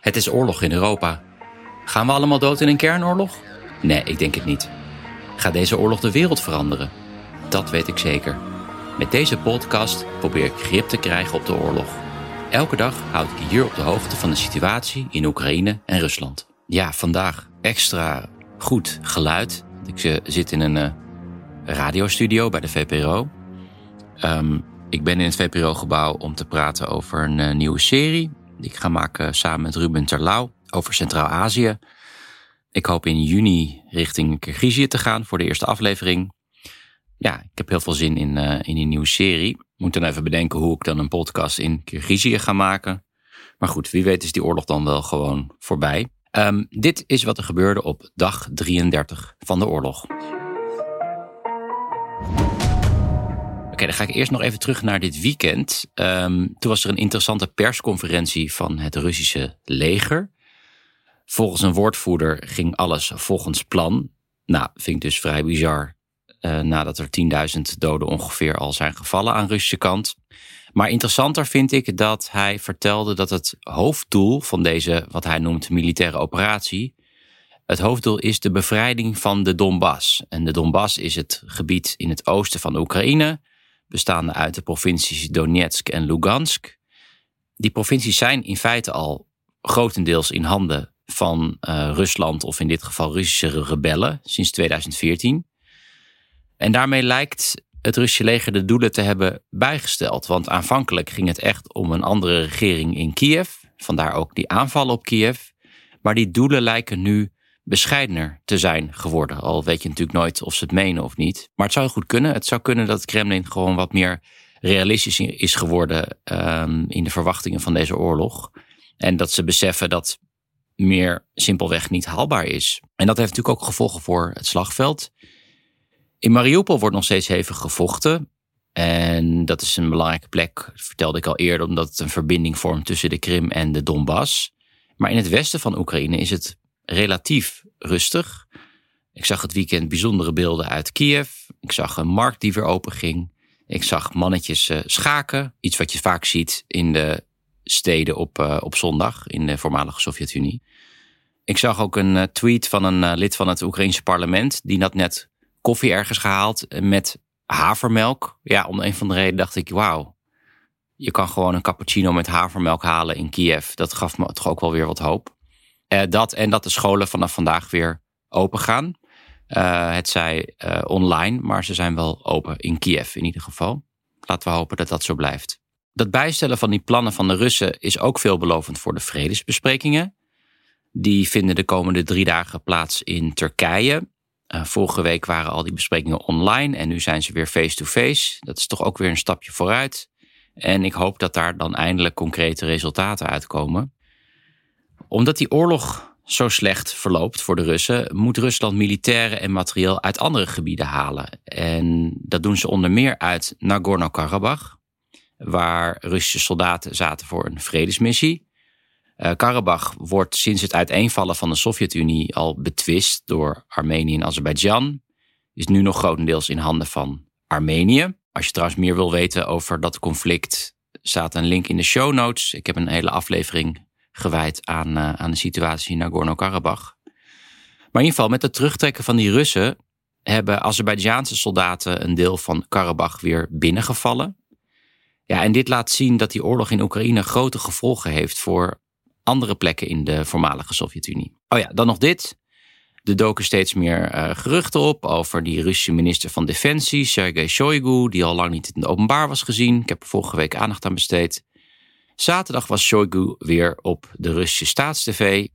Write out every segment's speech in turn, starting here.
Het is oorlog in Europa. Gaan we allemaal dood in een kernoorlog? Nee, ik denk het niet. Gaat deze oorlog de wereld veranderen? Dat weet ik zeker. Met deze podcast probeer ik grip te krijgen op de oorlog. Elke dag houd ik hier op de hoogte van de situatie in Oekraïne en Rusland. Ja, vandaag extra goed geluid. Ik eh, zit in een uh, radiostudio bij de VPRO. Ehm, ik ben in het VPRO-gebouw om te praten over een uh, nieuwe serie die ik ga maken samen met Ruben Terlouw over Centraal-Azië. Ik hoop in juni richting Kirgizië te gaan voor de eerste aflevering. Ja, ik heb heel veel zin in, uh, in die nieuwe serie. Moet dan even bedenken hoe ik dan een podcast in Kirgizië ga maken. Maar goed, wie weet is die oorlog dan wel gewoon voorbij. Um, dit is wat er gebeurde op dag 33 van de oorlog. Oké, dan ga ik eerst nog even terug naar dit weekend. Um, toen was er een interessante persconferentie van het Russische leger. Volgens een woordvoerder ging alles volgens plan. Nou, vind ik dus vrij bizar. Uh, nadat er 10.000 doden ongeveer al zijn gevallen aan Russische kant. Maar interessanter vind ik dat hij vertelde dat het hoofddoel van deze, wat hij noemt, militaire operatie. Het hoofddoel is de bevrijding van de Donbass. En de Donbass is het gebied in het oosten van Oekraïne, bestaande uit de provincies Donetsk en Lugansk. Die provincies zijn in feite al grotendeels in handen van uh, Rusland, of in dit geval Russische rebellen, sinds 2014. En daarmee lijkt het Russische leger de doelen te hebben bijgesteld. Want aanvankelijk ging het echt om een andere regering in Kiev. Vandaar ook die aanvallen op Kiev. Maar die doelen lijken nu bescheidener te zijn geworden. Al weet je natuurlijk nooit of ze het menen of niet. Maar het zou goed kunnen. Het zou kunnen dat het Kremlin gewoon wat meer realistisch is geworden um, in de verwachtingen van deze oorlog. En dat ze beseffen dat meer simpelweg niet haalbaar is. En dat heeft natuurlijk ook gevolgen voor het slagveld. In Mariupol wordt nog steeds hevig gevochten. En dat is een belangrijke plek, vertelde ik al eerder, omdat het een verbinding vormt tussen de Krim en de Donbass. Maar in het westen van Oekraïne is het relatief rustig. Ik zag het weekend bijzondere beelden uit Kiev. Ik zag een markt die weer open ging. Ik zag mannetjes uh, schaken. Iets wat je vaak ziet in de steden op, uh, op zondag in de voormalige Sovjet-Unie. Ik zag ook een uh, tweet van een lid van het Oekraïnse parlement. Die had net koffie ergens gehaald met havermelk. Ja, om een van de reden dacht ik, wauw. Je kan gewoon een cappuccino met havermelk halen in Kiev. Dat gaf me toch ook wel weer wat hoop. Uh, dat en dat de scholen vanaf vandaag weer open gaan. Uh, het zij uh, online, maar ze zijn wel open in Kiev in ieder geval. Laten we hopen dat dat zo blijft. Dat bijstellen van die plannen van de Russen is ook veelbelovend voor de vredesbesprekingen. Die vinden de komende drie dagen plaats in Turkije. Vorige week waren al die besprekingen online en nu zijn ze weer face-to-face. Dat is toch ook weer een stapje vooruit. En ik hoop dat daar dan eindelijk concrete resultaten uitkomen. Omdat die oorlog zo slecht verloopt voor de Russen, moet Rusland militairen en materieel uit andere gebieden halen. En dat doen ze onder meer uit Nagorno-Karabakh, waar Russische soldaten zaten voor een vredesmissie. Uh, Karabach wordt sinds het uiteenvallen van de Sovjet-Unie al betwist door Armenië en Azerbeidzjan. Is nu nog grotendeels in handen van Armenië. Als je trouwens meer wil weten over dat conflict, staat een link in de show notes. Ik heb een hele aflevering gewijd aan, uh, aan de situatie in Nagorno-Karabakh. Maar in ieder geval, met het terugtrekken van die Russen hebben Azerbeidzjaanse soldaten een deel van Karabach weer binnengevallen. Ja, en dit laat zien dat die oorlog in Oekraïne grote gevolgen heeft voor andere plekken in de voormalige Sovjet-Unie. Oh ja, dan nog dit. Er doken steeds meer uh, geruchten op over die Russische minister van Defensie, Sergei Shoigu, die al lang niet in het openbaar was gezien. Ik heb er vorige week aandacht aan besteed. Zaterdag was Shoigu weer op de Russische staatstv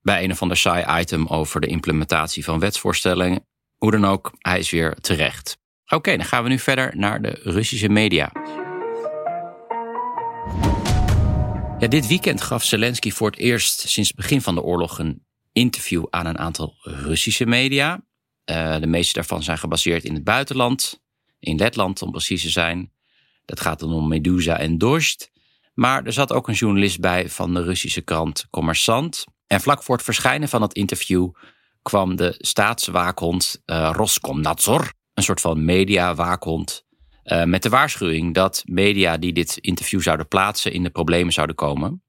bij een of ander saai item over de implementatie van wetsvoorstellingen. Hoe dan ook, hij is weer terecht. Oké, dan gaan we nu verder naar de Russische media. Ja, dit weekend gaf Zelensky voor het eerst sinds het begin van de oorlog een interview aan een aantal Russische media. Uh, de meeste daarvan zijn gebaseerd in het buitenland, in Letland om precies te zijn. Dat gaat dan om Medusa en Dost. Maar er zat ook een journalist bij van de Russische krant Commerçant. En vlak voor het verschijnen van het interview kwam de staatswaakhond uh, Roskomnadzor, een soort van mediawaakhond, uh, met de waarschuwing dat media die dit interview zouden plaatsen in de problemen zouden komen.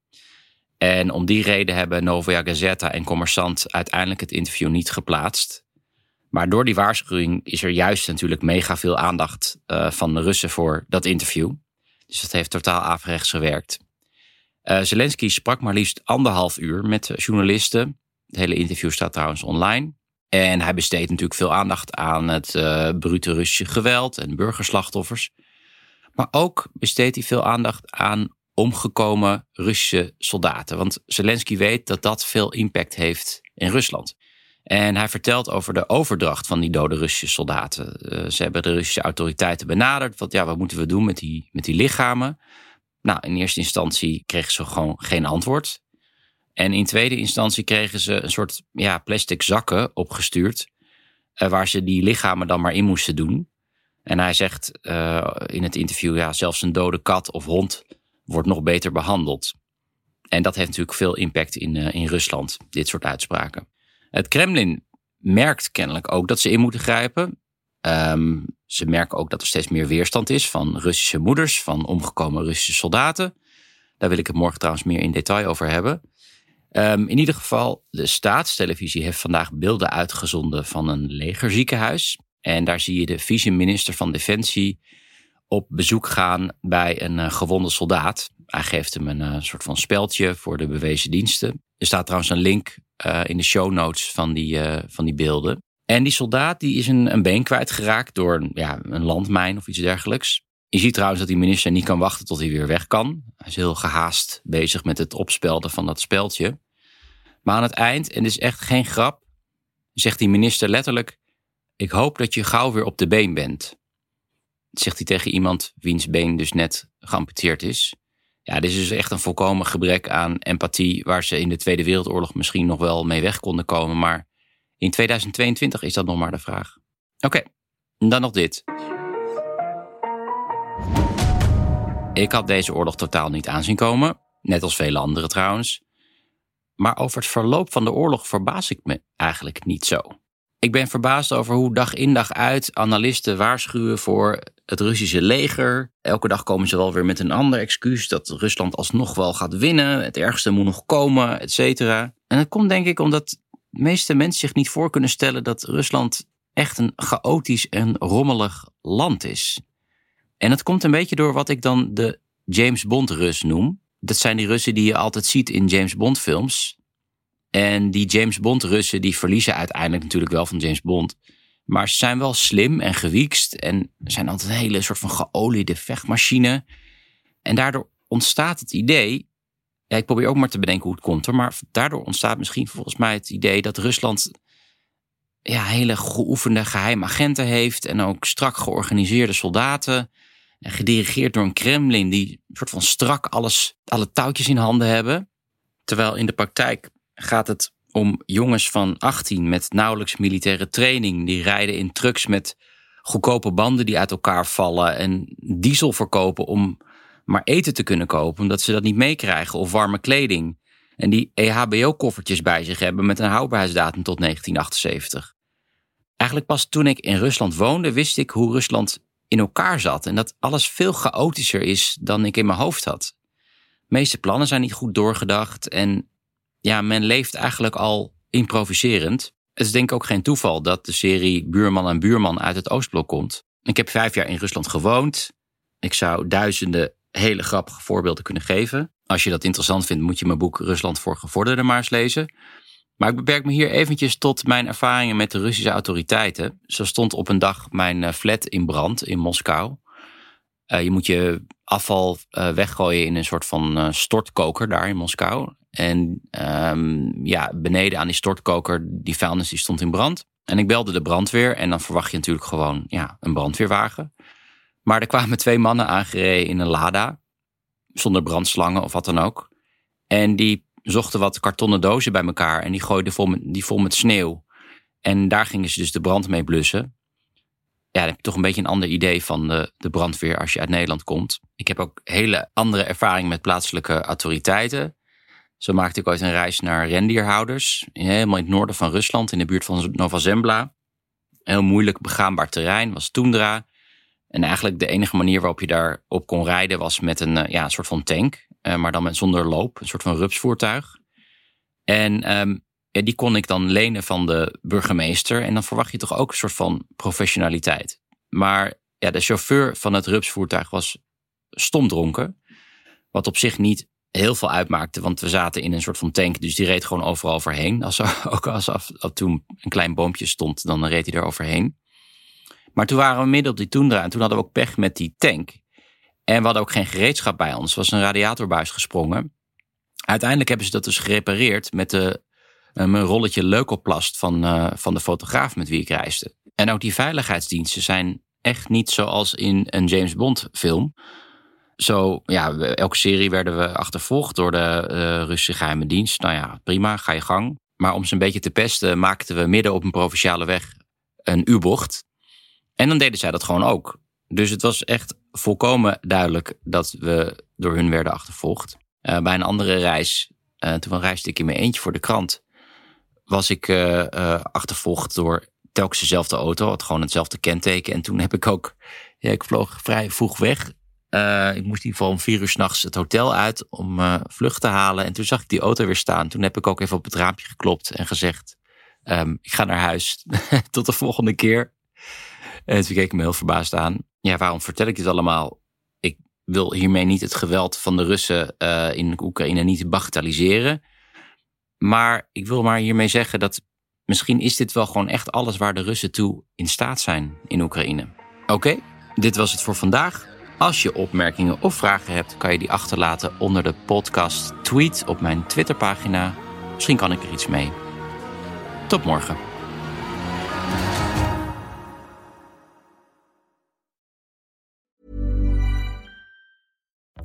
En om die reden hebben Novaya Gazeta en Commerçant uiteindelijk het interview niet geplaatst. Maar door die waarschuwing is er juist natuurlijk mega veel aandacht uh, van de Russen voor dat interview. Dus dat heeft totaal averechts gewerkt. Uh, Zelensky sprak maar liefst anderhalf uur met journalisten. Het hele interview staat trouwens online. En hij besteedt natuurlijk veel aandacht aan het uh, brute Russische geweld en burgerslachtoffers. Maar ook besteedt hij veel aandacht aan omgekomen Russische soldaten. Want Zelensky weet dat dat veel impact heeft in Rusland. En hij vertelt over de overdracht van die dode Russische soldaten. Uh, ze hebben de Russische autoriteiten benaderd. Wat, ja, wat moeten we doen met die, met die lichamen? Nou, in eerste instantie kregen ze gewoon geen antwoord. En in tweede instantie kregen ze een soort ja, plastic zakken opgestuurd. Uh, waar ze die lichamen dan maar in moesten doen. En hij zegt uh, in het interview: ja, zelfs een dode kat of hond wordt nog beter behandeld. En dat heeft natuurlijk veel impact in, in Rusland, dit soort uitspraken. Het Kremlin merkt kennelijk ook dat ze in moeten grijpen. Um, ze merken ook dat er steeds meer weerstand is van Russische moeders, van omgekomen Russische soldaten. Daar wil ik het morgen trouwens meer in detail over hebben. Um, in ieder geval, de staatstelevisie heeft vandaag beelden uitgezonden van een legerziekenhuis. En daar zie je de vice-minister van Defensie op bezoek gaan bij een uh, gewonde soldaat. Hij geeft hem een uh, soort van speldje voor de bewezen diensten. Er staat trouwens een link uh, in de show notes van die, van die beelden. En die soldaat die is een, een been kwijtgeraakt door ja, een landmijn of iets dergelijks. Je ziet trouwens dat die minister niet kan wachten tot hij weer weg kan. Hij is heel gehaast bezig met het opspelden van dat speldje. Maar aan het eind, en dit is echt geen grap, zegt die minister letterlijk: Ik hoop dat je gauw weer op de been bent. Dat zegt hij tegen iemand wiens been dus net geamputeerd is. Ja, dit is dus echt een volkomen gebrek aan empathie, waar ze in de Tweede Wereldoorlog misschien nog wel mee weg konden komen. Maar in 2022 is dat nog maar de vraag. Oké, dan nog dit. Ik had deze oorlog totaal niet aanzien komen, net als vele anderen trouwens. Maar over het verloop van de oorlog verbaas ik me eigenlijk niet zo. Ik ben verbaasd over hoe dag in dag uit analisten waarschuwen voor het Russische leger. Elke dag komen ze wel weer met een ander excuus dat Rusland alsnog wel gaat winnen. Het ergste moet nog komen, et cetera. En dat komt denk ik omdat de meeste mensen zich niet voor kunnen stellen dat Rusland echt een chaotisch en rommelig land is. En dat komt een beetje door wat ik dan de James Bond Rus noem. Dat zijn die Russen die je altijd ziet in James Bond films. En die James Bond Russen die verliezen uiteindelijk natuurlijk wel van James Bond. Maar ze zijn wel slim en gewiekst en zijn altijd een hele soort van geoliede vechtmachine. En daardoor ontstaat het idee, ja, ik probeer ook maar te bedenken hoe het komt hoor, maar daardoor ontstaat misschien volgens mij het idee dat Rusland ja, hele geoefende geheime agenten heeft en ook strak georganiseerde soldaten. En gedirigeerd door een Kremlin die een soort van strak alles, alle touwtjes in handen hebben. Terwijl in de praktijk gaat het om jongens van 18 met nauwelijks militaire training. Die rijden in trucks met goedkope banden die uit elkaar vallen. En diesel verkopen om maar eten te kunnen kopen. Omdat ze dat niet meekrijgen. Of warme kleding. En die EHBO-koffertjes bij zich hebben met een houdbaarheidsdatum tot 1978. Eigenlijk pas toen ik in Rusland woonde, wist ik hoe Rusland in elkaar zat. En dat alles veel chaotischer is dan ik in mijn hoofd had. De meeste plannen zijn niet goed doorgedacht. En ja, men leeft eigenlijk al improviserend. Het is denk ik ook geen toeval dat de serie Buurman en Buurman uit het Oostblok komt. Ik heb vijf jaar in Rusland gewoond. Ik zou duizenden hele grappige voorbeelden kunnen geven. Als je dat interessant vindt, moet je mijn boek Rusland voor Gevorderden maar eens lezen. Maar ik beperk me hier eventjes tot mijn ervaringen met de Russische autoriteiten. Zo stond op een dag mijn eh, flat in brand in Moskou. Uh, je moet je afval uh, weggooien in een soort van stortkoker daar in Moskou. En um, ja, beneden aan die stortkoker, die vuilnis die stond in brand. En ik belde de brandweer en dan verwacht je natuurlijk gewoon ja, een brandweerwagen. Maar er kwamen twee mannen aangereden in een Lada. Zonder brandslangen of wat dan ook. En die zochten wat kartonnen dozen bij elkaar en die gooiden vol met, die vol met sneeuw. En daar gingen ze dus de brand mee blussen. Ja, dan heb je toch een beetje een ander idee van de, de brandweer als je uit Nederland komt. Ik heb ook hele andere ervaring met plaatselijke autoriteiten. Zo maakte ik ooit een reis naar rendierhouders. Helemaal in het noorden van Rusland, in de buurt van Nova Zembla. Heel moeilijk begaanbaar terrein, was toendra. En eigenlijk de enige manier waarop je daar op kon rijden was met een, eh, ja, een soort van tank. Eh, maar dan met zonder loop, een soort van rupsvoertuig. En um, ja, die kon ik dan lenen van de burgemeester. En dan verwacht je toch ook een soort van professionaliteit. Maar ja, de chauffeur van het rupsvoertuig was stomdronken. Wat op zich niet heel veel uitmaakte, want we zaten in een soort van tank. Dus die reed gewoon overal overheen. Als er ook als af, toen een klein boompje stond, dan reed hij er overheen. Maar toen waren we midden op die toendra en toen hadden we ook pech met die tank. En we hadden ook geen gereedschap bij ons. Er was een radiatorbuis gesprongen. Uiteindelijk hebben ze dat dus gerepareerd met de, een rolletje leukoplast van, uh, van de fotograaf met wie ik reisde. En ook die veiligheidsdiensten zijn echt niet zoals in een James Bond film. Zo, ja, elke serie werden we achtervolgd door de uh, Russische geheime dienst. Nou ja, prima, ga je gang. Maar om ze een beetje te pesten, maakten we midden op een provinciale weg een U-bocht. En dan deden zij dat gewoon ook. Dus het was echt volkomen duidelijk dat we door hun werden achtervolgd. Uh, bij een andere reis, uh, toen reisde ik in mijn eentje voor de krant, was ik achtervolgd door telkens dezelfde auto, had gewoon hetzelfde kenteken. En toen heb ik ook, ja, ik vloog vrij vroeg weg. Ik moest in ieder geval om vier uur s'nachts het hotel uit om vlucht te halen. En toen zag ik die auto weer staan. Toen heb ik ook even op het raampje geklopt en gezegd, um, ik ga naar huis. Tot de volgende keer. En toen keek ik me heel verbaasd aan. Ja, waarom vertel ik dit allemaal? Ik wil hiermee niet het geweld van de Russen uh, in Oekraïne niet bagatelliseren. Maar ik wil maar hiermee zeggen dat misschien is dit wel gewoon echt alles waar de Russen toe in staat zijn in Oekraïne. Oké, dit was het voor vandaag. Als je opmerkingen of vragen hebt, kan je die achterlaten onder de podcast tweet op mijn Twitterpagina. Misschien kan ik er iets mee. Tot morgen.